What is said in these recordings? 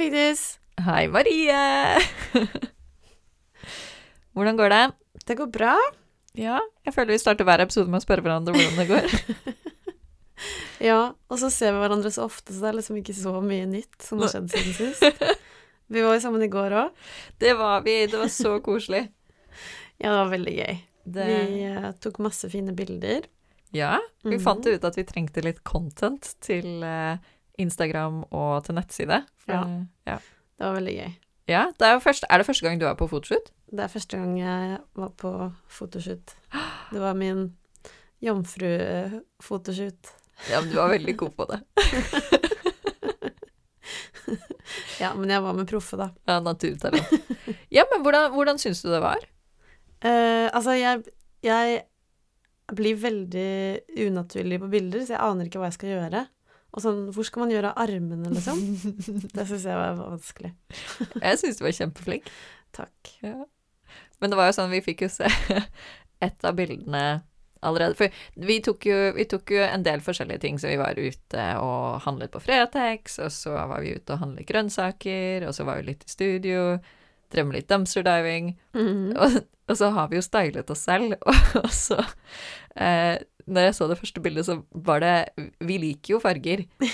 Vigdis. Hei, Marie! Hvordan går det? Det går bra. Ja, jeg føler vi starter hver episode med å spørre hverandre hvordan det går. Ja, og så ser vi hverandre så ofte, så det er liksom ikke så mye nytt som har skjedd siden sist. Vi var jo sammen i går òg. Det var vi. Det var så koselig. Ja, det var veldig gøy. Det... Vi uh, tok masse fine bilder. Ja, vi Mhm. fant ut at vi trengte litt content til eh, Instagram og til nettside. For, Ja. ja. Det var veldig gøy. Ja, det er, første, er det første gang du er på fotoshoot? Det er første gang jeg var på fotoshoot. Det var min jomfrufotoshoot. Ja, men du var veldig god på det. Ja, men jeg var med proffe, da. Ja, naturtalent. Ja, men hvordan, hvordan syns du det var? Uh, altså, jeg, jeg blir veldig unaturlig på bilder, så jeg aner ikke hva jeg skal gjøre. Og sånn, hvor skal man gjøre av armene, liksom? Det syns jeg var vanskelig. Jeg syns du var kjempeflink. Takk. Ja. Men det var jo sånn, vi fikk jo se et av bildene allerede. For vi tok, jo, vi tok jo en del forskjellige ting, så vi var ute og handlet på Fretex, og så var vi ute og handlet grønnsaker, og så var vi litt i studio, drev med litt dumpster diving, -hmm. og, og så har vi jo stylet oss selv, og, og så eh, Når jeg så det første bildet, så var det Vi liker jo farger.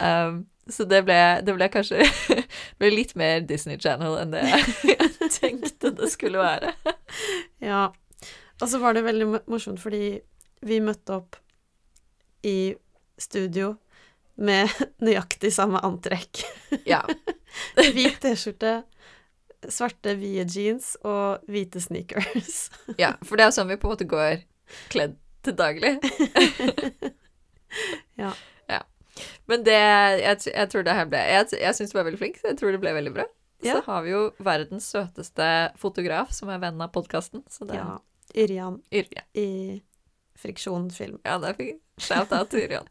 um, så det ble, det ble kanskje ble litt mer Disney Channel enn det jeg tenkte det skulle være. Ja. Og så var det veldig morsomt, fordi vi møtte opp i studio med nøyaktig samme antrekk. Ja. Hvit T-skjorte, svarte vide jeans og hvite sneakers. ja. For det er sånn vi på en måte går kledd til daglig. Ja. ja. Men det Jeg, jeg tror det her ble Jeg, jeg syns du var veldig flink, så jeg tror det ble veldig bra. Ja. Så har vi jo verdens søteste fotograf, som er venn av podkasten. Så det Ja. Yrjan Yrje. i Friksjonfilm. Ja, det fint. Shout-out til Yrjan.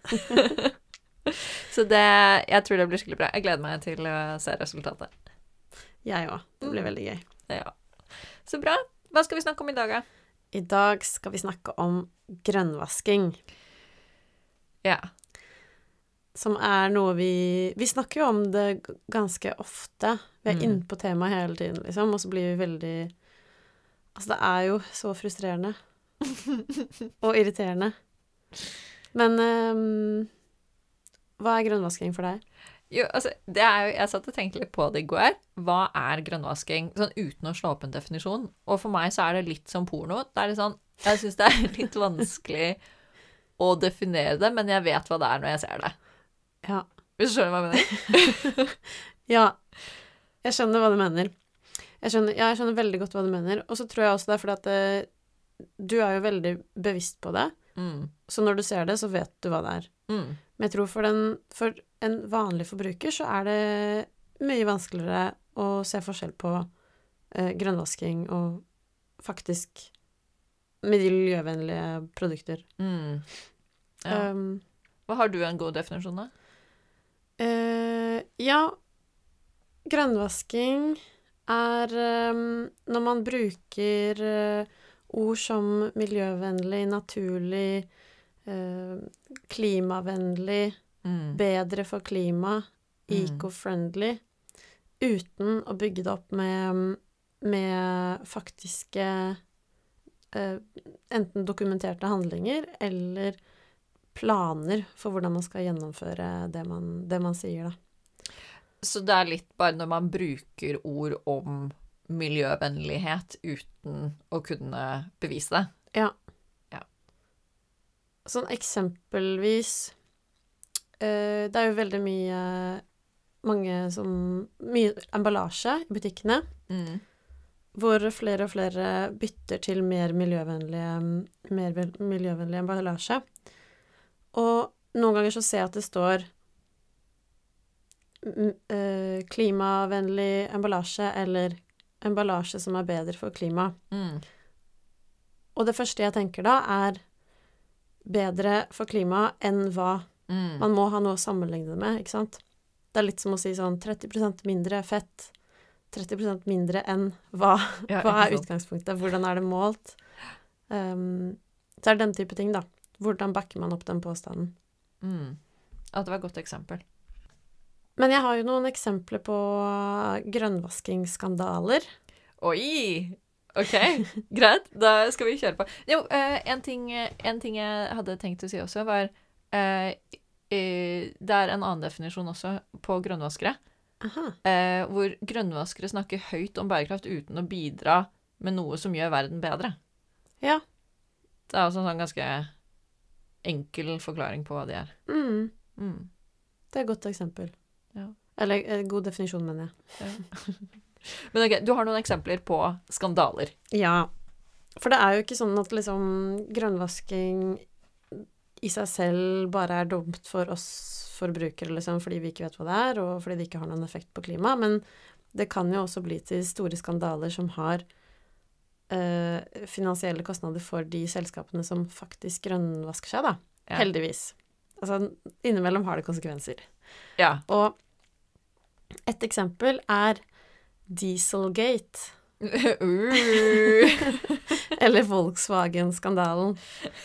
så det Jeg tror det blir skikkelig bra. Jeg gleder meg til å se resultatet. Jeg òg. Det blir Mm. veldig gøy. Ja. Så bra. Hva skal vi snakke om i dag, da? I dag skal vi snakke om grønnvasking, Ja. som er noe vi Vi snakker jo om det ganske ofte. Vi er Mm. inne på temaet hele tiden, liksom, og så blir vi veldig Altså, det er jo så frustrerende. og irriterende. Men um, hva er grønnvasking for deg? Jo, altså, det jo Jeg satt og tenkte litt på det i går. Hva er grønnvasking? Sånn uten å slå opp en definisjon. Og for meg så er det litt som porno. Det er litt sånn Jeg syns det er litt vanskelig å definere det, men jeg vet hva det er når jeg ser det. Ja. Hvis du skjønner hva jeg mener? Ja, jeg skjønner hva du mener. Jeg skjønner, ja, jeg skjønner veldig godt hva du mener. Og så tror jeg også det er fordi at det, du er jo veldig bevisst på det. Mm. Så når du ser det, så vet du hva det er. Mm. Men jeg tror for, den, for en vanlig forbruker så er det mye vanskeligere å se forskjell på eh, grønnvasking og faktisk miljøvennlige produkter. Mm. Ja. Um, Hva har du en god definisjon av? Uh, ja, grønnvasking er um, når man bruker eh, ord som miljøvennlig, naturlig, eh, klimavennlig, Mm. bedre for klima, Mm. eco-friendly, uten å bygge det opp med, med faktiske eh, enten dokumenterte handlinger eller planer for hvordan man skal gjennomføre det man, det man sier, da. Så det er litt bare når man bruker ord om miljøvennlighet uten å kunne bevise det. Ja. Sånn eksempelvis eh, Det er jo veldig mye mange som Mye emballasje i butikkene, Mm. hvor flere og flere bytter til mer miljøvennlige, mer miljøvennlig emballasje. Og noen ganger så ser jeg at det står mm, eh, klimavennlig emballasje eller emballasje som er bedre for klimaet. Mm. Og det første jeg tenker da, er bedre for klimaet enn hva Mm. Man må ha noe å sammenligne det med, ikke sant? Det er litt som å si sånn 30% mindre fett, 30% mindre enn hva, Ja, hva er utgangspunktet, hvordan er det målt? Um, så er det den type ting, da. Hvordan backer man opp den påstanden? Mm. At det var et godt eksempel. Men jeg har jo noen eksempler på grønnvaskingsskandaler. Oi! Ok, greit. Da skal vi kjøre på. Jo, eh, en, ting, en ting jeg hadde tenkt å si også, var eh, eh, Det er en annen definisjon også på grønnvaskere. Aha. Eh, hvor grønnvaskere snakker høyt om bærekraft uten å bidra med noe som gjør verden bedre. Ja. Det er også en sånn ganske enkel forklaring på hva de er. Mm, Mm. det er et godt eksempel. Ja. Eller eh, god definisjon, mener jeg. Men ok, du har noen eksempler på skandaler. Ja. For det er jo ikke sånn at liksom grønnvasking i seg selv bare er dumt for oss forbrukere, liksom, fordi vi ikke vet hva det er, og fordi det ikke har noen effekt på klimaet. Men det kan jo også bli til store skandaler som har eh, finansielle kostnader for de selskapene som faktisk grønnvasker seg, da. Ja. Heldigvis. Altså, innimellom har det konsekvenser. Ja. Og et eksempel er Dieselgate. uh. Eller Volkswagen-skandalen.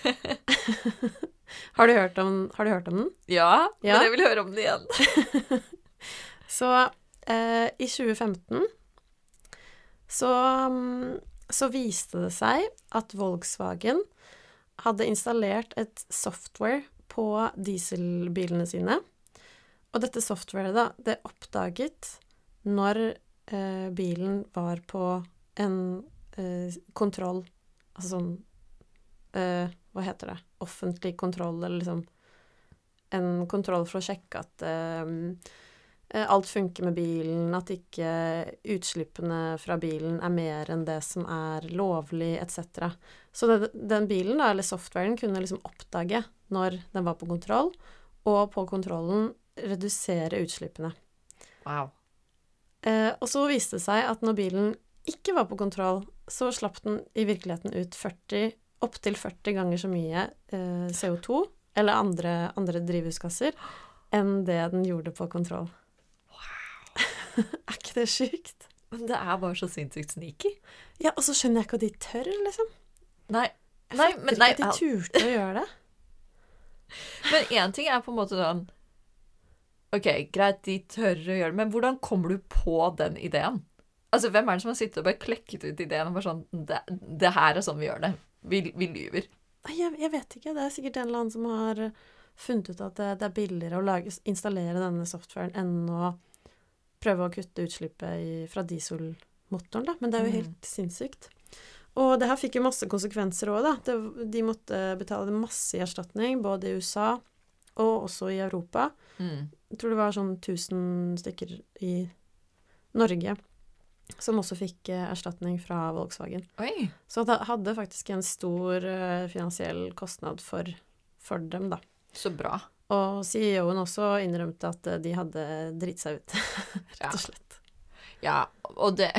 har, du hørt om- har du hørt om den? Ja, Ja. men jeg vil høre om den igjen. Så eh, i 2015 så, mm, så viste det seg at Volkswagen hadde installert et software på dieselbilene sine. Og dette softwaret, da, det oppdaget når eh, bilen var på en eh, kontroll Altså sånn eh, Hva heter det? Offentlig kontroll, eller liksom En kontroll for å sjekke at eh, eh, alt funker med bilen, at ikke utslippene fra bilen er mer enn det som er lovlig, etc. Så det, den bilen, da, eller softwaren, kunne liksom oppdage når den var på kontroll, og på kontrollen redusere utslippene. Wow. Eh, og så viste det seg at når bilen ikke var på kontroll, så slapp den i virkeligheten ut 40, opptil 40 ganger så mye eh, CO2 eller andre, andre drivhusgasser enn det den gjorde på kontroll. er ikke det sjukt? Men det er bare så sinnssykt sneaky. Ja, og så skjønner jeg ikke at de tør, liksom. Nei, Nei, men nei, ikke at de turte å gjøre det. men én ting er på en måte sånn Ok, greit, de tør å gjøre det, men hvordan kommer du på den ideen? Altså, Hvem er det som har sittet og bare klekket ut ideen og bare sånn Det, det her er sånn vi gjør det. Vi, vi lyver. Jeg, jeg vet ikke. Det er sikkert en eller annen som har funnet ut at det, det er billigere å lage, installere denne softwaren enn å prøve å kutte utslippet i, fra dieselmotoren, da. Men det er jo Mm. helt sinnssykt. Og det her fikk jo masse konsekvenser òg, da. Det, de måtte betale masse i erstatning, både i USA og også i Europa. Mm. Jeg tror det var sånn 1000 stykker i Norge som også fikk eh, erstatning fra Volkswagen. Oi. Så det hadde faktisk en stor eh, finansiell kostnad for, for dem, da. Så bra. Og CEO-en også innrømte at eh, de hadde dritt seg ut, rett og slett. Ja, og det,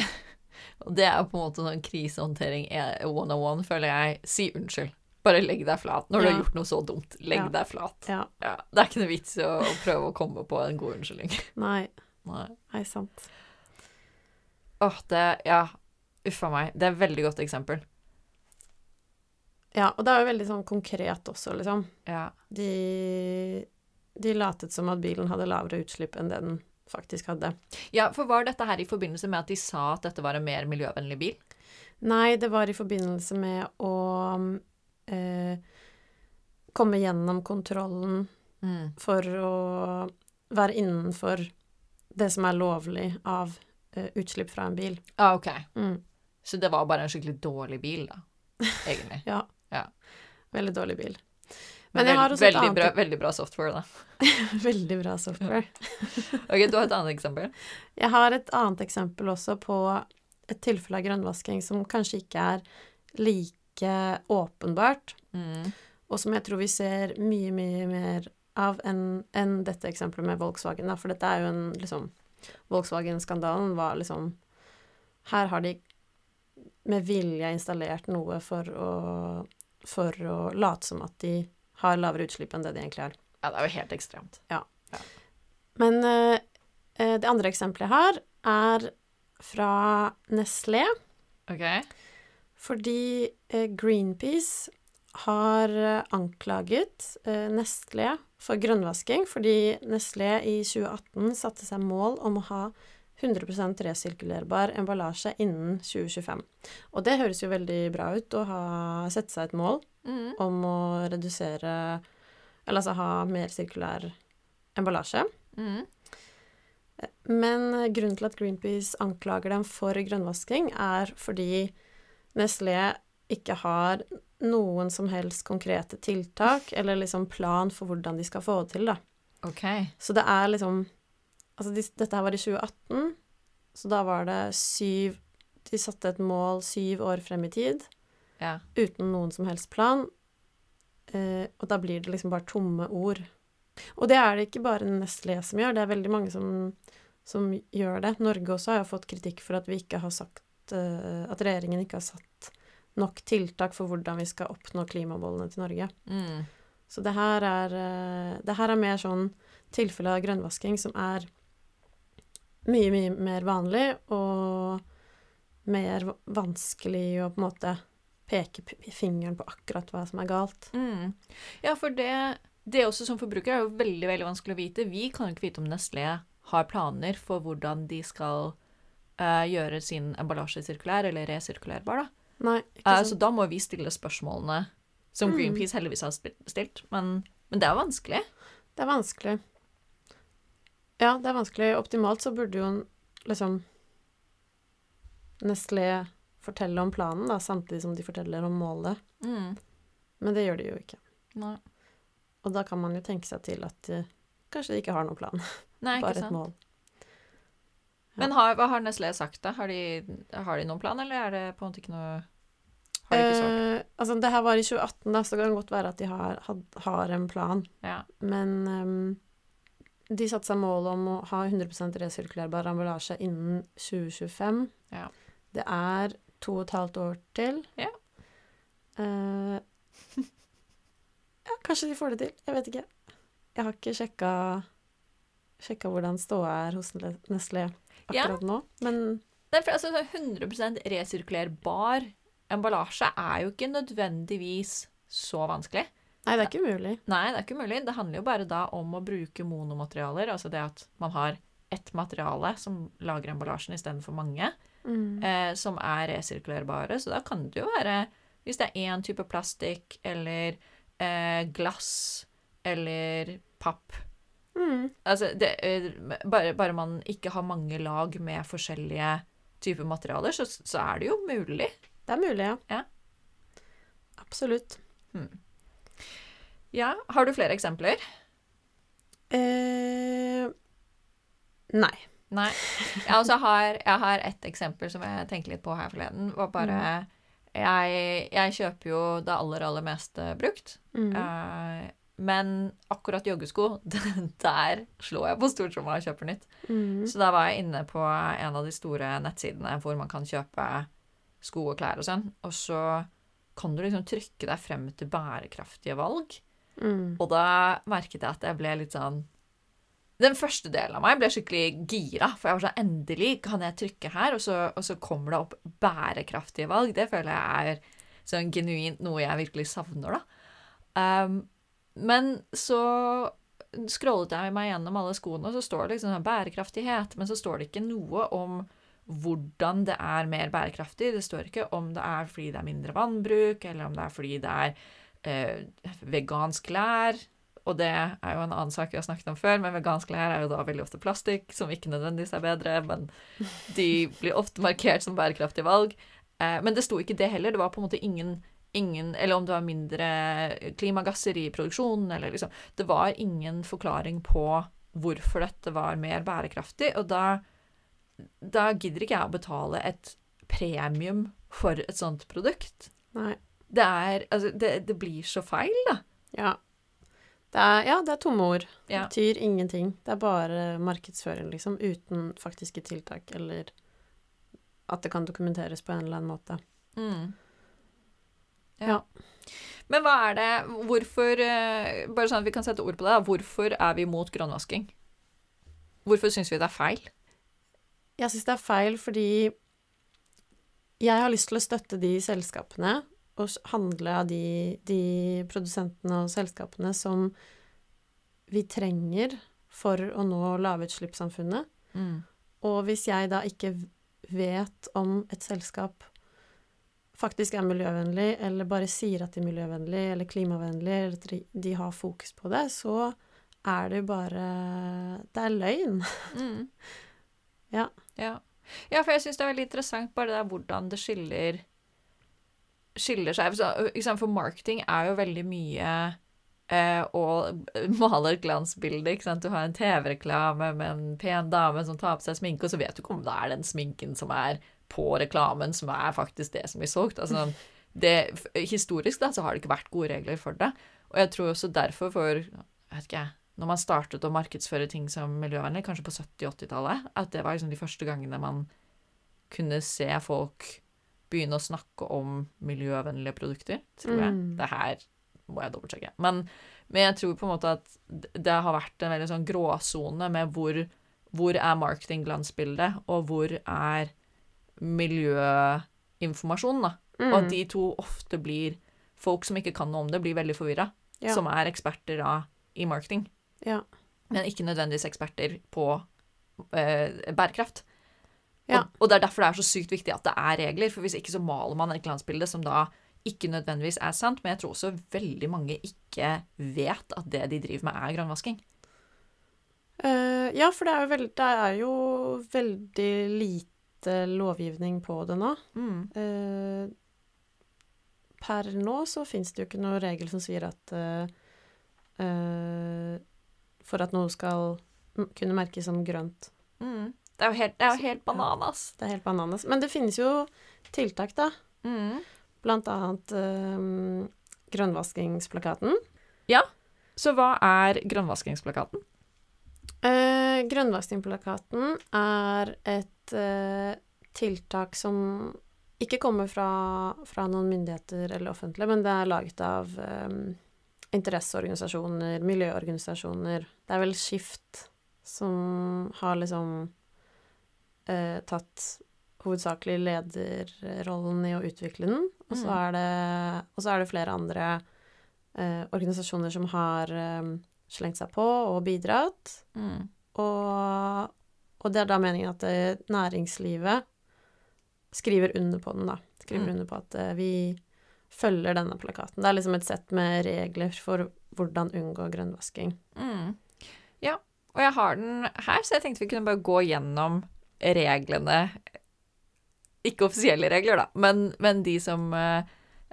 og det er på en måte sånn krisehåndtering 101, føler jeg. Si unnskyld. Bare legg deg flat. Når du har gjort noe så dumt, legg deg flat. Ja. Ja, det er ikke noe vits i å, å prøve å komme på en god unnskyldning. Nei, Nei. nei, sant. Åh, det Ja, uffa meg. Det er et veldig godt eksempel. Ja, og det er jo veldig sånn konkret også, liksom. Ja. De, de latet som at bilen hadde lavere utslipp enn det den faktisk hadde. ja, for var dette her i forbindelse med at de sa at dette var en mer miljøvennlig bil? Nei, det var i forbindelse med å eh, komme gjennom kontrollen Mm. for å være innenfor det som er lovlig av eh, utslipp fra en bil. Ah, ok. Mm. Så det var bare en skikkelig dårlig bil, da, egentlig. Ja. Ja. Veldig dårlig bil. Men Men jeg har også veldig, et annet- bra, veldig bra software, da. Veldig bra software. Ok, du har et annet eksempel? Jeg har et annet eksempel også på et tilfelle av grønnvasking som kanskje ikke er like åpenbart, Mm. og som jeg tror vi ser mye, mye mer av enn en dette eksempelet med Volkswagen, da, for dette er jo en liksom Volkswagen-skandalen var liksom Her har de med vilje installert noe for å for å late som at de har lavere utslipp enn det de egentlig har. Ja, det er jo helt ekstremt. Men eh, eh, det andre eksempelet jeg har, er fra Nestlé. OK? Fordi eh, Greenpeace har eh, anklaget eh, Nestlé for grønnvasking, fordi Nestlé i 2018 satte seg mål om å ha 100% resirkulerbar emballasje innen 2025. Og det høres jo veldig bra ut å ha, sette seg et mål Mm. om å redusere Eller altså ha mer sirkulær emballasje. Mm. Men grunnen til at Greenpeace anklager dem for grønnvasking, er fordi Nestlé ikke har noen som helst konkrete tiltak, eller liksom plan for hvordan de skal få det til, da. Okay. Så det er liksom Altså, de, dette her var i 2018, så da var det syv De satte et mål syv år frem i tid, Ja. uten noen som helst plan. Eh, og da blir det liksom bare tomme ord. Og det er det ikke bare Nestlé som gjør, det er veldig mange som, som gjør det. Norge også har jo fått kritikk for at vi ikke har sagt At regjeringen ikke har satt nok tiltak for hvordan vi skal oppnå klimamålene til Norge. Mm. Så det her er, eh, det her er mer sånn tilfelle av grønnvasking som er mye, mye mer vanlig og mer vanskelig å på en måte peke fingeren på akkurat hva som er galt. Mm. Ja, for det, det også som forbruker er jo veldig veldig vanskelig å vite. Vi kan jo ikke vite om Nestlé har planer for hvordan de skal eh, gjøre sin emballasje sirkulær eller resirkulerbar. Da. Nei, Eh, så da må vi stille spørsmålene som Mm. Greenpeace heldigvis har stilt. Men, men det er vanskelig. Det er vanskelig. Ja, det er vanskelig. Optimalt så burde jo liksom Nestlé fortelle om planen, da, samtidig som de forteller om målet. Mm. Men det gjør de jo ikke. Nei. Og da kan man jo tenke seg til at de kanskje ikke har noen plan, Nei, bare et mål. Men har, hva har Nestlé sagt, da? Har de, har de noen plan, eller er det på en måte ikke noe Har de ikke svart? Eh, altså, det her var i 2018, da, så det kan godt være at de har, had, har en plan. Ja. Men um, de satte seg mål om å ha 100% resirkulerbar ambulasje innen 2025. Ja. Det er to og et halvt år til. Ja. Eh, ja, kanskje de får det til. Jeg vet ikke. Jeg har ikke sjekka, sjekka hvordan ståa er hos Nestlé Ja. nå, men Nei, for altså, 100% resirkulerbar emballasje er jo ikke nødvendigvis så vanskelig. Nei, det er ikke umulig. Nei, det er ikke mulig. Det handler jo bare da om å bruke monomaterialer, altså det at man har ett materiale som lager emballasjen istedenfor mange, Mm. eh, som er resirkulerbare. Så da kan det jo være, hvis det er én type plastikk eller eh, glass eller papp Mm. Altså, det, eh, bare, bare man ikke har mange lag med forskjellige typer materialer, så, så er det jo mulig. Det er mulig, ja. Ja. Absolutt. Ja, Har du flere eksempler? Eh, nei. Nei. Jeg, altså har, jeg har ett eksempel som jeg tenkte litt på her forleden. Var bare jeg, jeg kjøper jo det aller, aller meste brukt. Mm. Eh, men akkurat joggesko, der slår jeg på stortromma og kjøper nytt. Mm. Så da var jeg inne på en av de store nettsidene hvor man kan kjøpe sko og klær og sånn. Og så kan du liksom trykke deg frem til bærekraftige valg. Mm. Og da merket jeg at jeg ble litt sånn Den første delen av meg ble skikkelig gira, for jeg var sånn Endelig kan jeg trykke her, og så, og så kommer det opp bærekraftige valg. Det føler jeg er sånn genuint noe jeg virkelig savner, da. Um, men så scrollet jeg meg gjennom alle skoene, og så står det liksom sånn bærekraftighet, men så står det ikke noe om hvordan det er mer bærekraftig. Det står ikke om det er fordi det er mindre vannbruk, eller om det er fordi det er eh, vegansk lær. Og det er jo en annen sak vi har snakket om før, men vegansk lær er jo da veldig ofte plastikk, som ikke nødvendigvis er bedre, men de blir ofte markert som bærekraftige valg. Eh, men det sto ikke det heller. Det var på en måte ingen, ingen Eller om det var mindre klimagasser i produksjonen, eller liksom Det var ingen forklaring på hvorfor dette var mer bærekraftig, og da da gidder ikke jeg å betale et premium for et sånt produkt. Nei. Det er Altså, det, det blir så feil, da. Ja. Det er, ja, det er tomme ord. Det Ja. betyr ingenting. Det er bare markedsføring, liksom, uten faktiske tiltak, eller at det kan dokumenteres på en eller annen måte. Mm. Ja. Men hva er det Hvorfor eh, Bare sånn at vi kan sette ord på det. Hvorfor er vi mot grønnvasking? Hvorfor syns vi det er feil? Jeg syns det er feil fordi jeg har lyst til å støtte de selskapene og handle av de, de produsentene og selskapene som vi trenger for å nå lavutslippssamfunnet. Mm. Og hvis jeg da ikke vet om et selskap faktisk er miljøvennlig, eller bare sier at de er miljøvennlig eller klimavennlig, eller at de, har fokus på det, så er det jo bare Det er løgn. Mm. Ja. ja. Ja, for jeg syns det er veldig interessant bare det der hvordan det skiller skiller seg. For marketing er jo veldig mye eh, male et glansbilde. ikke sant? Du har en TV-reklame med en pen dame som tar på seg sminke, og så vet du ikke om det er den sminken som er på reklamen, som er faktisk det som blir solgt. Altså, det, historisk da, så har det ikke vært gode regler for det. Og jeg tror også derfor for jeg vet ikke, når man startet å markedsføre ting som miljøvennlig, kanskje på 70-80-tallet, at det var liksom de første gangene man kunne se folk begynne å snakke om miljøvennlige produkter, tror jeg. Mm. Det her må jeg dobbeltsjekke. Men, men jeg tror på en måte at det har vært en veldig sånn gråsone med hvor, hvor er marketingglansbildet, og hvor er miljøinformasjon, da. Og at Mm. de to ofte blir Folk som ikke kan noe om det, blir veldig forvirra. Ja. Som er eksperter da i marketing. Ja. Men ikke nødvendigvis eksperter på eh, bærekraft. Ja. Og, og det er derfor det er så sykt viktig at det er regler, for hvis ikke så maler man et glansbilde som da ikke nødvendigvis er sant, men jeg tror også veldig mange ikke vet at det de driver med, er grønnvasking. Uh, ja, for det er, jo veldig, det er jo veldig lite lovgivning på det nå. Mm. Eh, per nå så fins det jo ikke noe regel som sier at eh, eh, For at noe skal kunne merkes som grønt. Mm. Det er jo helt, det er jo helt bananas. Det er helt bananas. Men det finnes jo tiltak, da. Mm. Blant annet eh, grønnvaskingsplakaten. Så hva er grønnvaskingsplakaten? Eh, grønnvaskingsplakaten er et eh, tiltak som ikke kommer fra, fra noen myndigheter eller offentlige, men det er laget av um, interesseorganisasjoner, miljøorganisasjoner. Det er vel Skift som har liksom uh, tatt hovedsakelig lederrollen i å utvikle den. Og så Mm. er det, og så er det flere andre eh, organisasjoner som har eh, slengt seg på og bidratt. Mm. Og, og det er da meningen at eh, næringslivet skriver under på den, da. Skriver Mm. under på at eh, vi følger denne plakaten. Det er liksom et sett med regler for hvordan unngå grønnvasking. Mm. Ja, og jeg har den her, så jeg tenkte vi kunne bare gå gjennom reglene. Ikke offisielle regler, da, men, men de som uh,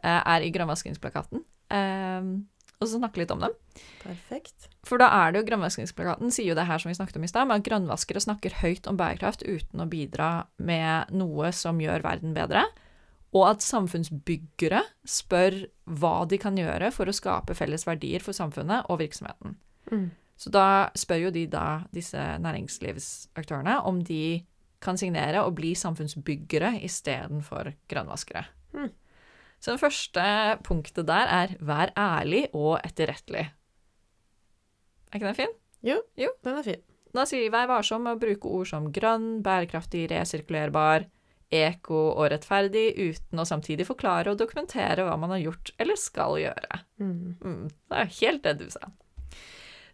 er i grønnvaskingsplakaten. Eh, og så snakke litt om dem. Perfekt. For da er det jo grønnvaskingsplakaten sier jo det her som vi snakket om i stad, med at grønnvaskere snakker høyt om bærekraft uten å bidra med noe som gjør verden bedre. Og at samfunnsbyggere spør hva de kan gjøre for å skape felles verdier for samfunnet og virksomheten. Mm. Så da spør jo de da, disse næringslivsaktørene, om de kan signere og bli samfunnsbyggere istedenfor grønnvaskere. Mm. Så det første punktet der er 'vær ærlig og etterrettelig'. Er ikke den fin? Jo, Den er fin. Da sier vi 'vær varsom med å bruke ord som grønn, bærekraftig, resirkulerbar', eko og rettferdig, uten å samtidig forklare og dokumentere hva man har gjort eller skal gjøre. Mm. Mm, det er helt det du sa.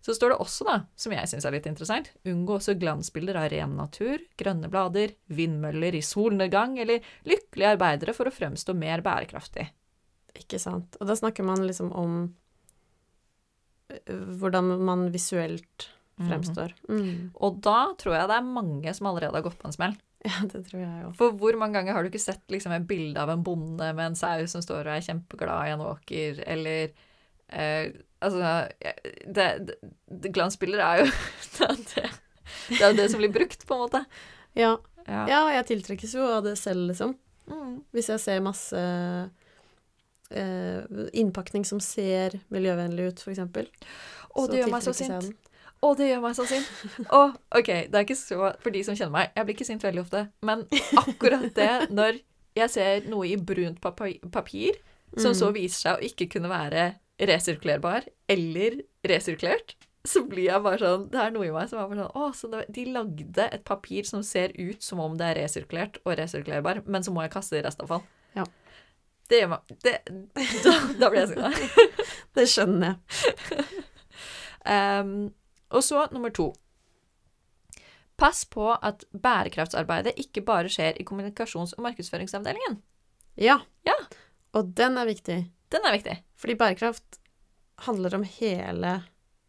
Så står det også, da, som jeg syns er litt interessant, unngå også glansbilder av ren natur, grønne blader, vindmøller i solnedgang eller lykkelige arbeidere for å fremstå mer bærekraftig. Ikke sant. Og da snakker man liksom om eh, hvordan man visuelt fremstår. Mm. Og da tror jeg det er mange som allerede har gått på en smell. Ja, det tror jeg òg. For hvor mange ganger har du ikke sett liksom, et bilde av en bonde med en sau som står og er kjempeglad i en åker, eller eh, Altså, det, det, det, glansbilder er jo det, det, er det som blir brukt, på en måte. Ja. Ja. ja, jeg tiltrekkes jo av det selv, liksom. Mm. Hvis jeg ser masse eh, innpakning som ser miljøvennlig ut, f.eks. Å, det gjør meg så sint. Å, det gjør meg så sint. Å, OK, det er ikke så For de som kjenner meg, jeg blir ikke sint veldig ofte, men akkurat det når jeg ser noe i brunt papir, papir som så Mm. viser seg å ikke kunne være resirkulerbar eller resirkulert, så blir jeg bare sånn Det er noe i meg som er bare sånn Å, så det, de lagde et papir som ser ut som om det er resirkulert og resirkulerbar, men så må jeg kaste det i restavfall. Ja. Det gjør meg det, da, da blir jeg sinna. Det skjønner jeg. um, og så nummer to. Pass på at bærekraftsarbeidet ikke bare skjer i kommunikasjons- og markedsføringsavdelingen. Ja. Ja. Og den er viktig. Den er viktig. Fordi bærekraft handler om hele,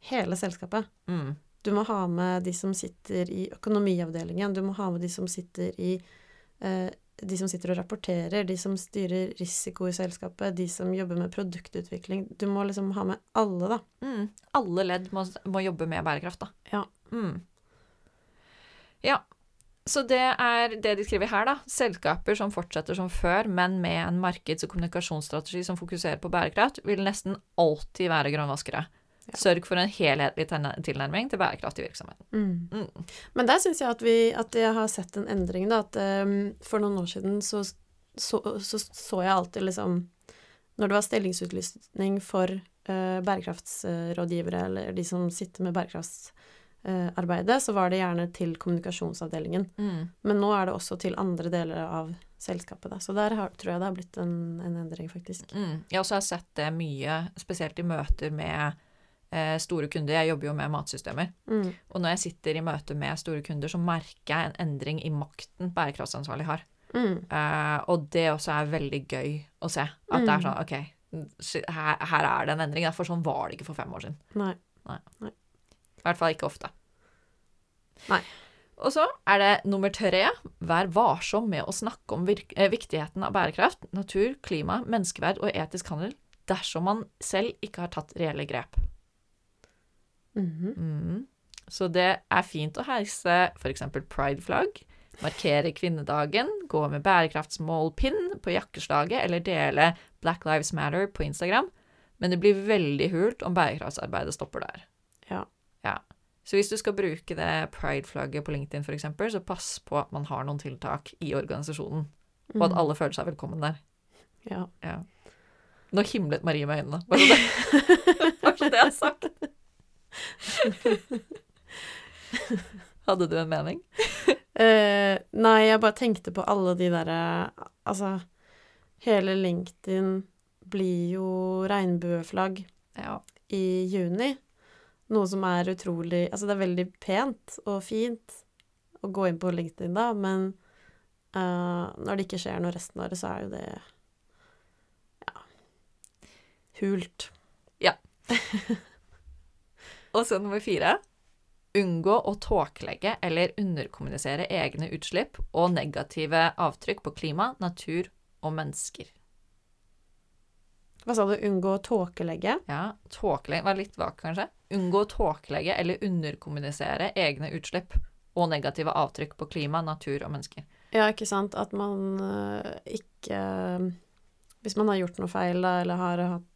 hele selskapet. Mm. Du må ha med de som sitter i økonomiavdelingen, du må ha med de som sitter i eh, De som sitter og rapporterer, de som styrer risiko i selskapet, de som jobber med produktutvikling. Du må liksom ha med alle, da. Mm. Alle ledd må, må jobbe med bærekraft, da. Ja. Mm. Ja. Så det er det de skriver her, da. Selskaper som fortsetter som før, men med en markeds- og kommunikasjonsstrategi som fokuserer på bærekraft, vil nesten alltid være grønnvaskere. Ja. Sørg for en helhetlig tilnærming til bærekraft i virksomheten. Mm. Men der syns jeg at, vi, at jeg har sett en endring, da. At um, for noen år siden så, så, så så jeg alltid liksom Når det var stillingsutlysning for uh, bærekraftsrådgivere, eller de som sitter med bærekraftsarbeidet, så var det gjerne til kommunikasjonsavdelingen. Mm. Men nå er det også til andre deler av selskapet, da. Så der har, tror jeg det har blitt en, en endring, faktisk. Mm. Jeg også har sett det mye, spesielt i møter med eh, store kunder. Jeg jobber jo med matsystemer. Mm. Og når jeg sitter i møte med store kunder, så merker jeg en endring i makten bærekraftsansvarlig har. Mm. Eh, og det også er veldig gøy å se. At det er Mm. sånn OK, her, her er det en endring. For sånn var det ikke for fem år siden. Nei, Nei. I hvert fall ikke ofte. Nei. Og så er det nummer tre. Vær varsom med å snakke om eh, viktigheten av bærekraft, natur, klima, menneskeverd og etisk handel dersom man selv ikke har tatt reelle grep. Mhm. Mm. Så det er fint å heise f.eks. pride-flagg, markere kvinnedagen, gå med bærekraftsmålpinn på jakkeslaget eller dele Black Lives Matter på Instagram, men det blir veldig hult om bærekraftsarbeidet stopper der. Ja. Så hvis du skal bruke det pride-flagget på LinkedIn f.eks., så pass på at man har noen tiltak i organisasjonen, og at Mhm. alle føler seg velkommen der. Ja. Ja. Nå himlet Marie med øynene. Bare så det, bare så det er sagt. Hadde du en mening? uh, nei, jeg bare tenkte på alle de derre Altså, hele LinkedIn blir jo regnbueflagg Ja. i juni. Noe som er utrolig Altså, det er veldig pent og fint å gå inn på LinkedIn da, men uh, når det ikke skjer noe resten av året, så er jo det Ja hult. Ja. Og så nummer fire. Unngå å tåkelegge eller underkommunisere egne utslipp og negative avtrykk på klima, natur og mennesker. Hva sa du? Unngå å tåkelegge? Ja, tåkelegge var litt vagt, kanskje. Unngå å tåkelegge eller underkommunisere egne utslipp og negative avtrykk på klima, natur og mennesker. Ja, ikke sant. At man eh, ikke Hvis man har gjort noe feil, da, eller har hatt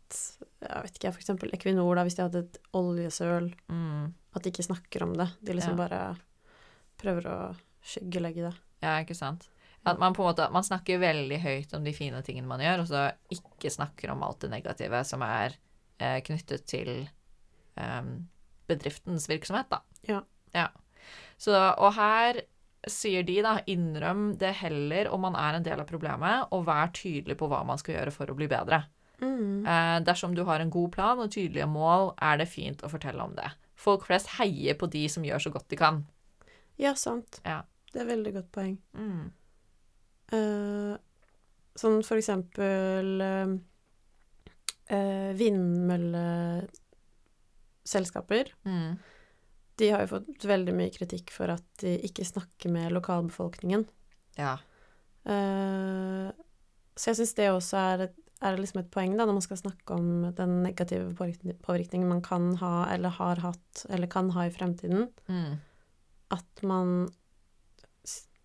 jeg vet ikke, eksempel Equinor, da, hvis de hadde et oljesøl, Mm. at de ikke snakker om det. De liksom Ja. bare prøver å skyggelegge det. Ja, ikke sant? At man på en måte Man snakker veldig høyt om de fine tingene man gjør, og så ikke snakker om alt det negative som er eh, knyttet til bedriftens virksomhet, da. Ja. ja. Så, og her sier de, da, innrøm det heller om man er en del av problemet, og vær tydelig på hva man skal gjøre for å bli bedre. Mm. Eh, dersom du har en god plan og tydelige mål, er det fint å fortelle om det. Folk flest heier på de som gjør så godt de kan. Ja, sant. Ja. Det er veldig godt poeng. Mm. Eh, sånn for eksempel uh, vindmølleselskaper. Mm. De har jo fått veldig mye kritikk for at de ikke snakker med lokalbefolkningen. Ja. Uh, så jeg syns det også er, et, er liksom et poeng, da, når man skal snakke om den negative påvirkningen man kan ha, eller har hatt, eller kan ha i fremtiden. Mm. At man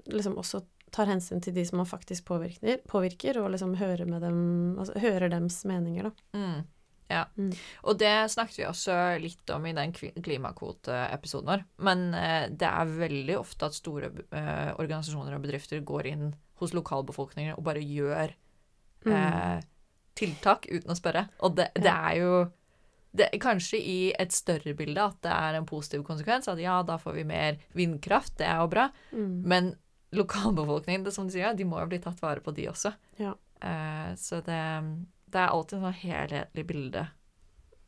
liksom også tar hensyn til de som man faktisk påvirker, påvirker og liksom hører med dem Altså hører dems meninger, da. Mm. Ja. Mm. Og det snakket vi også litt om i den klimakvoteepisoden vår. Men eh, det er veldig ofte at store eh, organisasjoner og bedrifter går inn hos lokalbefolkningen og bare gjør Mm. eh, tiltak uten å spørre. Og det, det er jo det, Kanskje i et større bilde at det er en positiv konsekvens. At ja, da får vi mer vindkraft, det er jo bra. Mm. Men lokalbefolkningen, det, som de sier, de må jo bli tatt vare på, de også. Ja. Eh, så det, det er alltid et sånn helhetlig bilde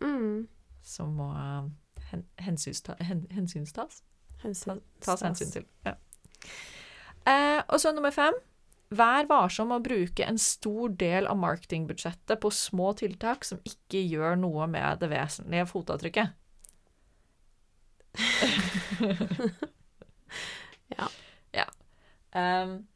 Mm. som må eh, hen, hensynsta, hen, hensynstas. Hensyn. Tas stas. hensyn til. Ja. Eh, og så nummer fem. Vær varsom med å bruke en stor del av marketingbudsjettet på små tiltak som ikke gjør noe med det vesentlige fotavtrykket. Ja. ja. Ehm,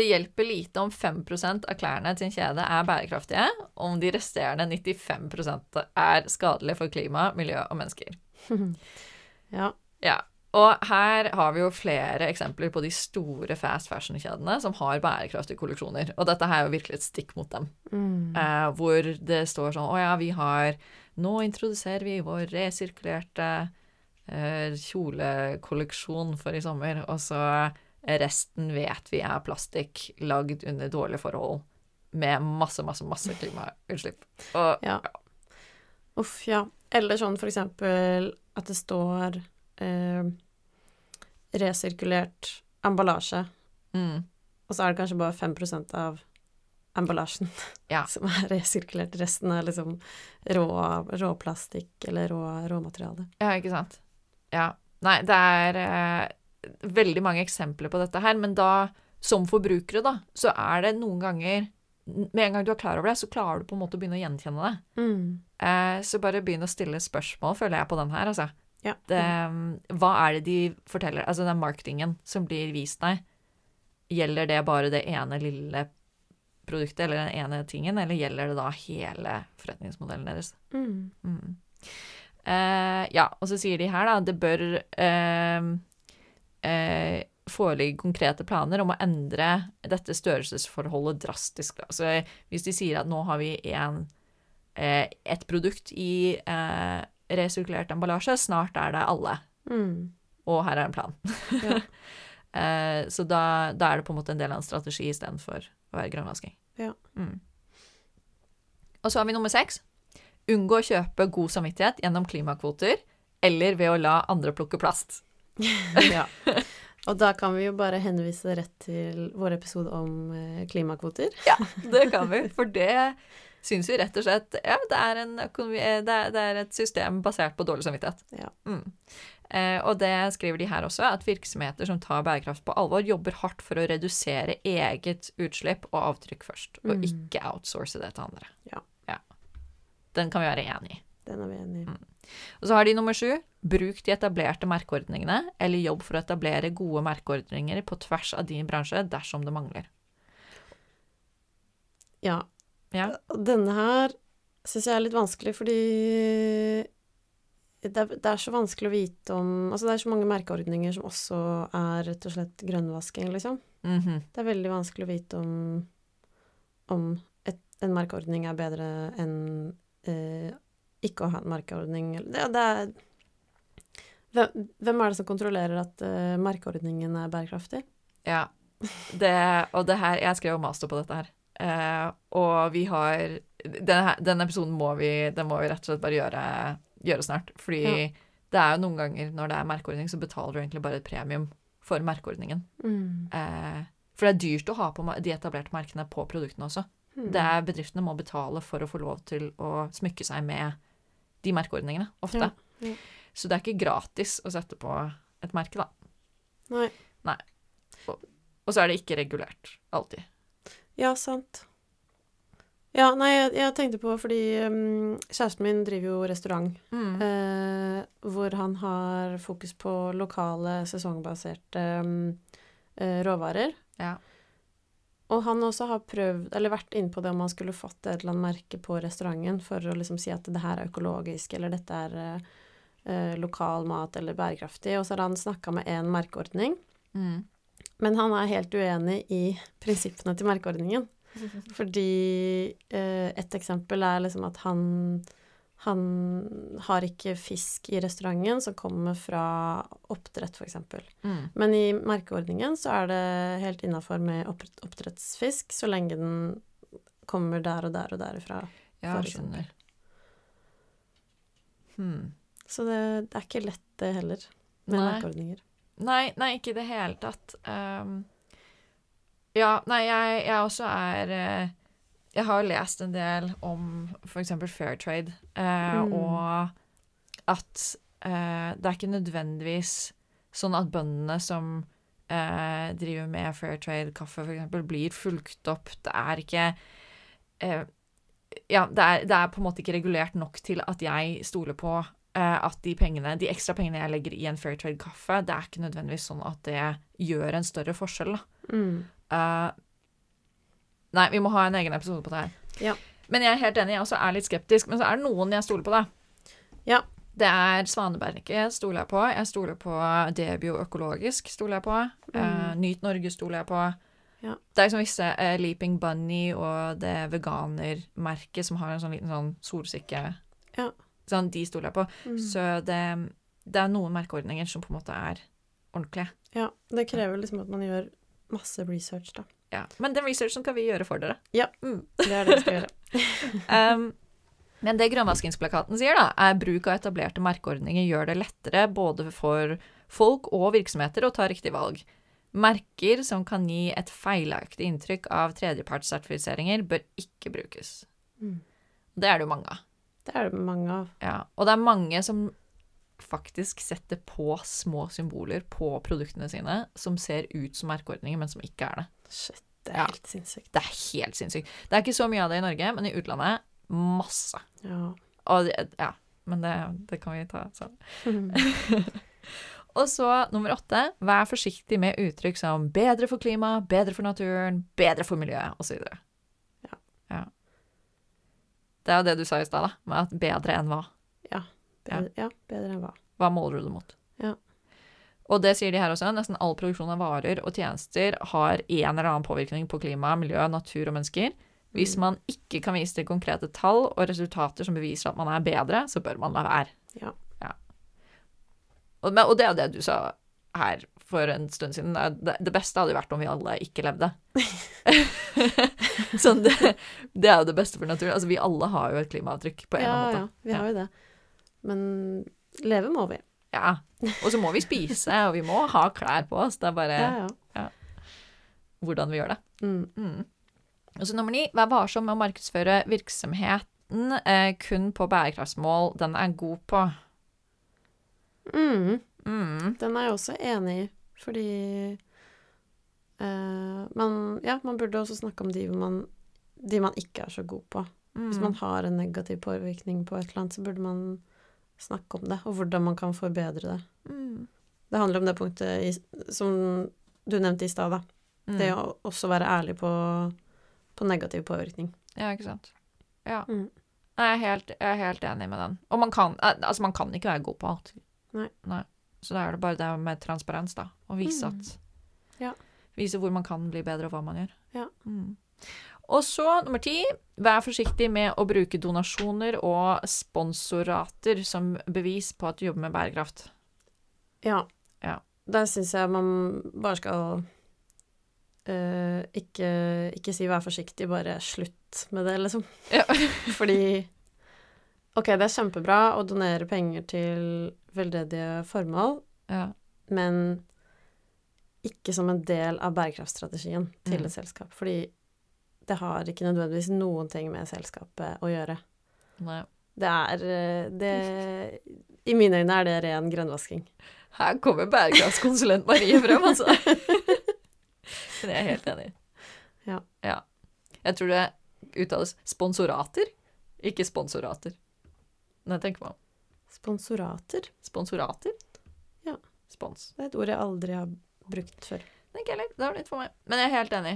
det hjelper lite om 5% av klærne til en kjede er bærekraftige, om de resterende 95% er skadelige for klima, miljø og mennesker. ja. Ja, og her har vi jo flere eksempler på de store fast fashion-kjedene som har bærekraftige kolleksjoner. Og dette her er jo virkelig et stikk mot dem. Mm. Eh, hvor det står sånn Å ja, vi har Nå introduserer vi vår resirkulerte eh, kjolekolleksjon for i sommer, og så resten vet vi er plastikk lagd under dårlige forhold med masse, masse, masse klimautslipp. Og Ja. Uff, ja. Eller sånn for eksempel at det står eh, resirkulert emballasje, mm, og så er det kanskje bare 5% av emballasjen Ja. som er resirkulert. Resten er liksom rå, råplastikk eller rå, råmateriale. Ja, ikke sant? Ja. Nei, det er eh, veldig mange eksempler på dette her, men da, som forbrukere, da, så er det noen ganger Med en gang du er klar over det, så klarer du på en måte å begynne å gjenkjenne det. Mm. Eh, så bare begynn å stille spørsmål, føler jeg, på den her, altså. Ja. Det, hva er det de forteller Altså, den marketingen som blir vist deg, gjelder det bare det ene lille produktet eller den ene tingen, eller gjelder det da hele forretningsmodellen deres? Mm. Mm. Eh, ja, og så sier de her, da, det bør eh, eh, foreligger konkrete planer om å endre dette størrelsesforholdet drastisk. Altså, hvis de sier at nå har vi en, eh, et produkt i eh, resirkulert emballasje, snart er det alle, Mm. og her er en plan. Ja. Eh, så da, da er det på en måte en del av en strategi istedenfor å være grønnvasking. Ja. Mm. Og så har vi nummer seks. Unngå å kjøpe god samvittighet gjennom klimakvoter eller ved å la andre plukke plast. ja. Og da kan vi jo bare henvise rett til vår episode om eh, klimakvoter. Ja, det kan vi, for det syns vi rett og slett Ja, det er, en økonomi, eh, det er, det er et system basert på dårlig samvittighet. Ja. Mm. Eh, og det skriver de her også, at virksomheter som tar bærekraft på alvor, jobber hardt for å redusere eget utslipp og avtrykk først, og Mm. ikke outsource det til andre. Ja. Den kan vi være enig i. Den er vi enig i. Og så har de nummer sju. Bruk de etablerte merkeordningene, eller jobb for å etablere gode merkeordninger på tvers av din bransje dersom det mangler. Ja. Ja. Denne her syns jeg er litt vanskelig, fordi det er, det er så vanskelig å vite om Altså, det er så mange merkeordninger som også er rett og slett grønnvasking, liksom. Mhm. Det er veldig vanskelig å vite om, om et, en merkeordning er bedre enn eh, ikke å ha en merkeordning. Det, det er hvem, hvem er det som kontrollerer at uh, merkeordningen er bærekraftig? Ja. Det, og det her Jeg skrev master på dette her. Uh, og vi har denne, denne episoden må vi, den må vi rett og slett bare gjøre, gjøre snart. Fordi Ja. det er jo noen ganger når det er merkeordning, så betaler du egentlig bare et premium for merkeordningen. Mm. Uh, for det er dyrt å ha på de etablerte merkene på produktene også. Hmm. Det er Bedriftene må betale for å få lov til å smykke seg med de merkeordningene, ofte. Ja, ja. Så det er ikke gratis å sette på et merke, da. Nei. Nei. Og så er det ikke regulert, alltid. Ja, sant. Ja, nei, jeg, jeg tenkte på fordi um, kjæresten min driver jo restaurant, Mm. eh, hvor han har fokus på lokale, sesongbaserte um, råvarer. Ja. Og han også har prøvd, eller vært inne på det om han skulle fått et eller annet merke på restauranten for å liksom si at det her er økologisk, eller dette er eh, eh, lokal mat eller bærekraftig. Og så har han snakka med en merkeordning, Mm. men han er helt uenig i prinsippene til merkeordningen. Fordi eh, et eksempel er liksom at han han har ikke fisk i restauranten som kommer fra oppdrett, f.eks. Mm. Men i merkeordningen så er det helt innafor med oppdrettsfisk, så lenge den kommer der og der og derifra. Ja, For skjønner. Hmm. Så det, det er ikke lett, det heller, med Nei. merkeordninger. Nei, nei, ikke i det hele tatt. Um, ja, nei, jeg, jeg også er eh, Jeg har lest en del om f.eks. fair trade, eh, Mm. og at eh, det er ikke nødvendigvis sånn at bøndene som eh, driver med fair trade-kaffe, f.eks., blir fulgt opp. Det er ikke eh, Ja, det er, det er på en måte ikke regulert nok til at jeg stoler på eh, at de pengene, de ekstra pengene jeg legger i en fair trade-kaffe, det er ikke nødvendigvis sånn at det gjør en større forskjell, da. Mm. Nei, vi må ha en egen episode på det her. Ja. Men jeg er helt enig, jeg også er litt skeptisk. Men så er det noen jeg stoler på, da. Ja. Det er Svaneberget stoler jeg på. Jeg stoler på Debio Økologisk, stoler jeg på. Eh, Mm. Nyt Norge stoler jeg på. Ja. Det er liksom visse uh, Leaping Bunny og det veganermerket som har en sånn liten sånn solsikke Ja. Sånn, de stoler jeg på. Mm. Så det, det er noen merkeordninger som på en måte er ordentlige. Ja, det krever liksom at man gjør masse research, da. Ja. Men den researchen kan vi gjøre for dere. Ja. Mm. Det er det vi skal gjøre. Um, men det grønnvaskingsplakaten sier, da, er bruk av etablerte merkeordninger gjør det lettere både for folk og virksomheter å ta riktig valg. Merker som kan gi et feilaktig inntrykk av tredjepartssertifiseringer, bør ikke brukes. Mm. Det er det jo mange av. Det er det mange av. Ja. Og det er mange som faktisk setter på små symboler på produktene sine som ser ut som merkeordninger, men som ikke er det. Shit, det er Ja. helt sinnssykt. Det er helt sinnssykt. Det er ikke så mye av det i Norge, men i utlandet masse. Ja. Og ja, men det, det kan vi ta sånn. Og så nummer åtte, vær forsiktig med uttrykk som bedre for klima, bedre for naturen, bedre for miljøet, osv. Ja. ja. Det er jo det du sa i stad, da, med at bedre enn hva. Bedre, ja, bedre enn hva. Hva måler du det mot? Ja. Og det sier de her også, nesten all produksjon av varer og tjenester har en eller annen påvirkning på klima, miljø, natur og mennesker. Hvis Mm. man ikke kan vise til konkrete tall og resultater som beviser at man er bedre, så bør man la være. Ja. Og, og det er det du sa her for en stund siden. Det, beste hadde jo vært om vi alle ikke levde. sånn, det, det er jo det beste for naturen. Altså, vi alle har jo et klimaavtrykk på en ja, eller annen ja, vi har jo det. Men leve må vi. Ja. Og så må vi spise, og vi må ha klær på oss. Det er bare Ja, ja. hvordan vi gjør det. Mm. Mm. Og så nummer ni, vær varsom med å markedsføre virksomheten eh, kun på bærekraftsmål den er god på. Mm. Mm. Den er jeg også enig i, fordi eh, man, ja, man burde også snakke om de man, de man ikke er så god på. Hvis Mm. man har en negativ påvirkning på et eller annet, så burde man snakke om det, og hvordan man kan forbedre det. Mm. Det handler om det punktet i, som du nevnte i stad, da. Mm. Det å også være ærlig på, på negativ påvirkning. Ja, ikke sant. Ja. Mm. Jeg er, helt, jeg er helt enig med den. Og man kan, altså man kan ikke være god på alt. Nei. Så da er det bare det med transparens, da. Å vise Mm. at Ja. Vise hvor man kan bli bedre, og hva man gjør. Ja. Og så nummer ti, vær forsiktig med å bruke donasjoner og sponsorater som bevis på at du jobber med bærekraft. Ja. Ja. Der syns jeg man bare skal uh, ikke, ikke si 'vær forsiktig', bare slutt med det, liksom. Ja. Fordi OK, det er kjempebra å donere penger til veldedige formål, Ja. men ikke som en del av bærekraftstrategien til Mm. selskap. Fordi det har ikke nødvendigvis noen ting med selskapet å gjøre. Nei. Det er eh, det I mine øyne er det ren grønnvasking. Her kommer bærekraftskonsulent Marie frem, altså. Men jeg er helt enig. Ja. ja. Jeg tror det uttales sponsorater, ikke sponsorater. Nei, tenk meg om. Sponsorater? Sponsorater? Ja. Spons. Det er et ord jeg aldri har brukt før. Det er ikke heller. Det var nytt for meg. Men jeg er helt enig.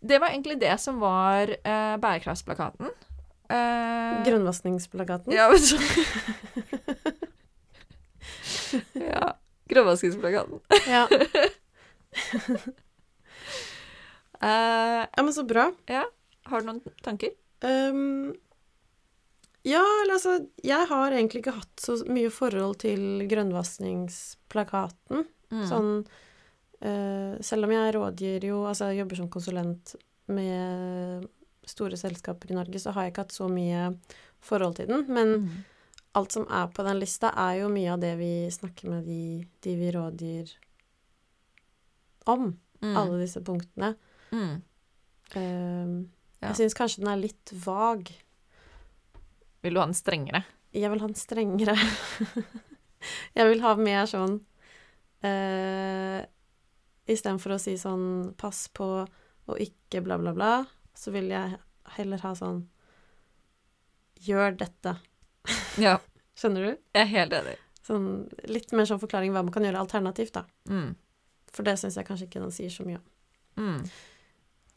Det var egentlig det som var eh, bærekraftsplakaten. Eh, Grønnvaskingsplakaten? Ja, men så ja. Grønnvaskingsplakaten. Ja. Eh, Ja, men så bra. ja. har du noen tanker? Ehm, ja, eller altså Jeg har egentlig ikke hatt så mye forhold til grønnvaskingsplakaten. Mm. Sånn Selv om jeg rådgir jo Altså jeg jobber som konsulent med store selskaper i Norge, så har jeg ikke hatt så mye forhold til den. Men Mm. alt som er på den lista, er jo mye av det vi snakker med de, de vi rådgir om. Mm. Alle disse punktene. Mm. Ehm, Ja. Jeg syns kanskje den er litt vag. Vil du ha den strengere? Jeg vil ha den strengere. jeg vil ha mer sånn uh, Istedenfor å si sånn pass på og ikke bla, bla, bla, så vil jeg heller ha sånn gjør dette. Ja, Skjønner du? jeg er helt enig. Sånn, litt mer sånn forklaring hva man kan gjøre alternativt, da. Mm. For det syns jeg kanskje ikke den sier så mye om. Mm.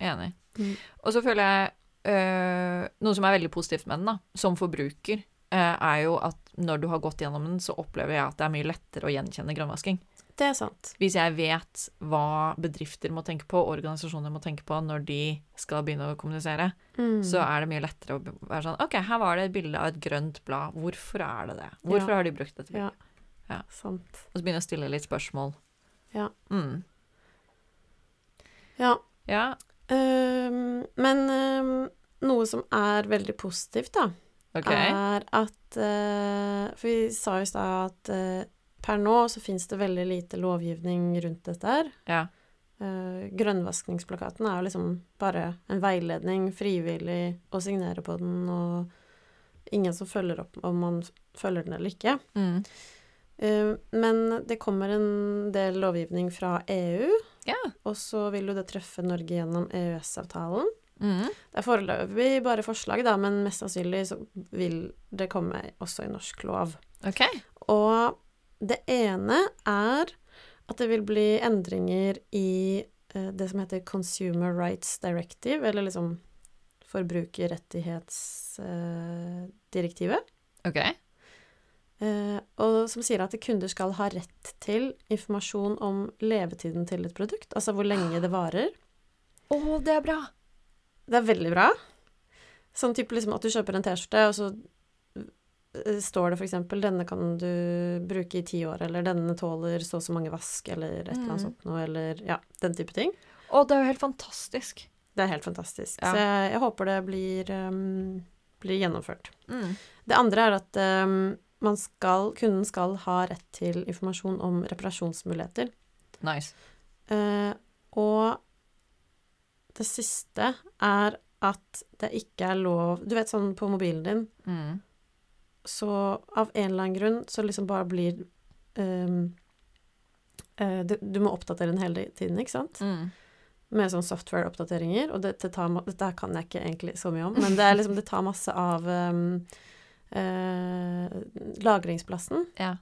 Enig. Mm. Og så føler jeg øh, Noe som er veldig positivt med den, da, som forbruker, øh, er jo at når du har gått gjennom den, så opplever jeg at det er mye lettere å gjenkjenne grønnvasking. Det er sant. Hvis jeg vet hva bedrifter må tenke på, organisasjoner må tenke på når de skal begynne å kommunisere, Mm. så er det mye lettere å være sånn OK, her var det et bilde av et grønt blad. Hvorfor er det det? Hvorfor Ja. har de brukt dette Ja. bildet? Ja. Sant. Og så begynne å stille litt spørsmål. Ja. Mm. Ja. Ja, Um, men um, noe som er veldig positivt, da, okay. er at uh, For vi sa i stad at eh, per nå så fins det veldig lite lovgivning rundt dette her. Ja. Uh, grønnvaskingsplakaten er jo liksom bare en veiledning, frivillig å signere på den, og ingen som følger opp om man følger den eller ikke. Mm. Uh, men det kommer en del lovgivning fra EU, Ja. og så vil jo det treffe Norge gjennom EØS-avtalen. Mm. Det er foreløpig bare forslag, da, men mest sannsynlig så vil det komme også i norsk lov. Okay. Og det ene er at det vil bli endringer i eh, det som heter Consumer Rights Directive, eller liksom forbrukerrettighetsdirektivet. OK. Eh, og som sier at kunder skal ha rett til informasjon om levetiden til et produkt, altså hvor lenge det varer. Å, det er bra! Det er veldig bra. Sånn type liksom at du kjøper en T-skjorte, og så står det eksempel 'denne kan du bruke i ti år', eller 'denne tåler så og så mange vask', eller et eller annet Mm. sånt noe, eller ja, den type ting. Å, det er jo helt fantastisk. Det er helt fantastisk. Ja. Så jeg, jeg håper det blir, um, blir gjennomført. Mm. Det andre er at um, man skal, kunden skal ha rett til informasjon om reparasjonsmuligheter. Nice. Uh, og det siste er at det ikke er lov Du vet sånn på mobilen din, Mm. Så av en eller annen grunn så liksom bare blir um, uh, du, du må oppdatere den hele tiden, ikke sant? Mm. Med sånn software-oppdateringer. Og dette, tar, dette kan jeg ikke egentlig så mye om, men det, er liksom, det tar masse av um, uh, lagringsplassen. Ja.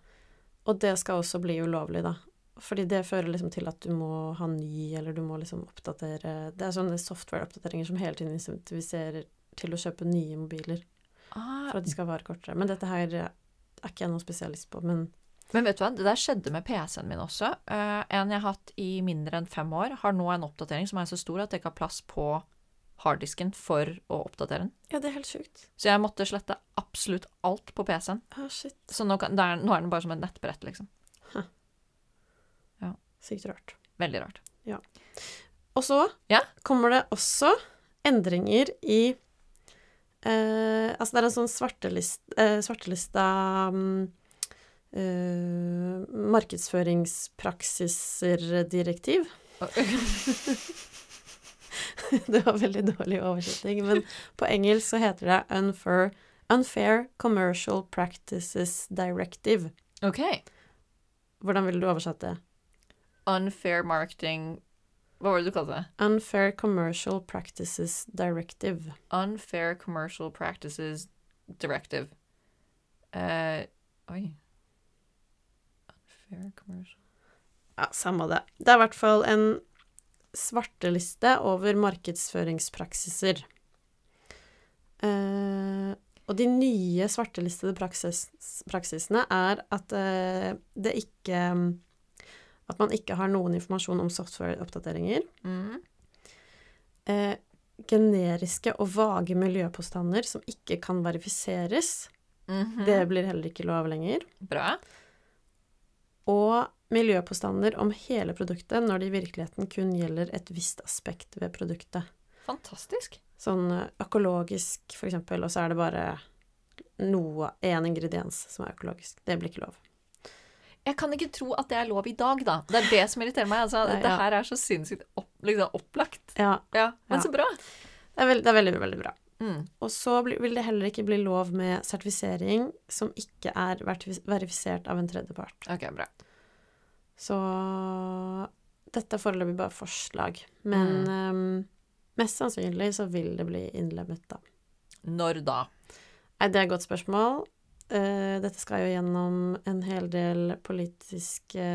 Og det skal også bli ulovlig, da. Fordi det fører liksom til at du må ha ny, eller du må liksom oppdatere Det er sånne software-oppdateringer som hele tiden incentiviserer til å kjøpe nye mobiler For at de skal vare kortere. Men dette her er ikke jeg noen spesialist på, men Men vet du hva, det der skjedde med PC-en min også. Uh, en jeg har hatt i mindre enn fem år, har nå en oppdatering som er så stor at jeg ikke har plass på harddisken for å oppdatere den. Ja, det er helt sjukt. Så jeg måtte slette absolutt alt på PC-en. Ah, shit. Så nå, kan, der, er, nå er den bare som et nettbrett, liksom. Ja. Sykt rart. Veldig rart. Ja. Og så Ja. kommer det også endringer i eh, Altså, det er en sånn svartelist, eh, svartelista um, eh, markedsføringspraksiser-direktiv. det var veldig dårlig oversetting, men på engelsk så heter det Unfair, Unfair Commercial Practices Directive. OK. Hvordan ville du oversette det? Unfair marketing Hva var det du kalte det? Unfair Commercial Practices Directive. Unfair Commercial Practices Directive. Uh, oi Unfair commercial Ja, samme det. Det er i hvert fall en svarteliste over markedsføringspraksiser. Uh, og de nye svartelistede praksis, praksisene er at uh, det ikke At man ikke har noen informasjon om software-oppdateringer. mm. eh, generiske og vage miljøpåstander som ikke kan verifiseres. Mhm. Det blir heller ikke lov lenger. Bra. Og miljøpåstander om hele produktet når det i virkeligheten kun gjelder et visst aspekt ved produktet. Fantastisk. Sånn eh, økologisk, for eksempel, og så er det bare noe, én ingrediens som er økologisk. Det blir ikke lov. Jeg kan ikke tro at det er lov i dag, da. Det er det som irriterer meg. Altså, Nei, Det her er så sinnssykt opp, liksom opplagt. Ja, Ja, Men Ja. så bra. det er, veld, det er veldig, veldig bra. Mm. Og så vil det heller ikke bli lov med sertifisering som ikke er verifisert av en tredjepart. Ok, bra. Så dette er foreløpig bare forslag. Men ehm, mest sannsynlig så vil det bli innlemmet, da. Når da? Nei, det er et godt spørsmål. Eh, dette skal jo gjennom en hel del politiske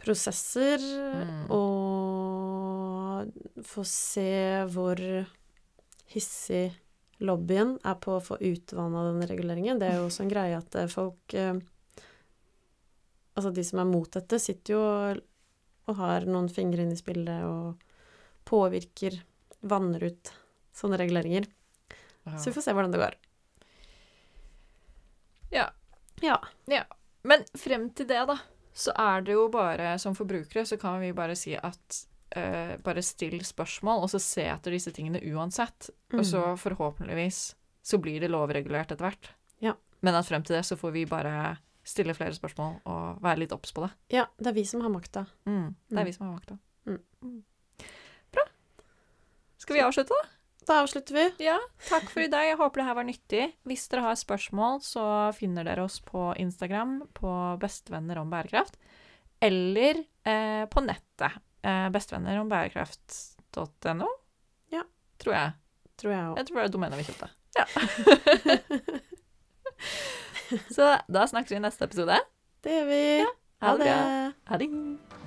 prosesser, Mm. og få se hvor hissig lobbyen er på å få utvanna den reguleringen. Det er jo også en greie at eh, folk eh, Altså de som er mot dette, sitter jo og, har noen fingre inn i spillet og påvirker, vanner ut sånne reguleringer. Så vi får se hvordan det går. Ja. Ja. Men frem til det, da, så er det jo bare som forbrukere, så kan vi bare si at uh, bare still spørsmål, og så se etter disse tingene uansett. Og så Mm. forhåpentligvis så blir det lovregulert etter hvert. Ja. Men at frem til det så får vi bare stille flere spørsmål og være litt obs på det. Ja, det er vi som har makta. Mm. Det er Mm. vi som har makta. Mm. Mm. Bra. Skal vi avslutte, da? Da avslutter vi. Ja, takk for i dag. Jeg håper det her var nyttig. Hvis dere har spørsmål, så finner dere oss på Instagram på Bestevenner om bærekraft. Eller eh, på nettet. Eh, Bestevenner om bærekraft.no. Ja. Tror jeg. Tror jeg òg. Jeg tror det er domenet vi kjøpte. Ja. så da snakkes vi i neste episode. Det gjør vi. Ha det bra. Ha det.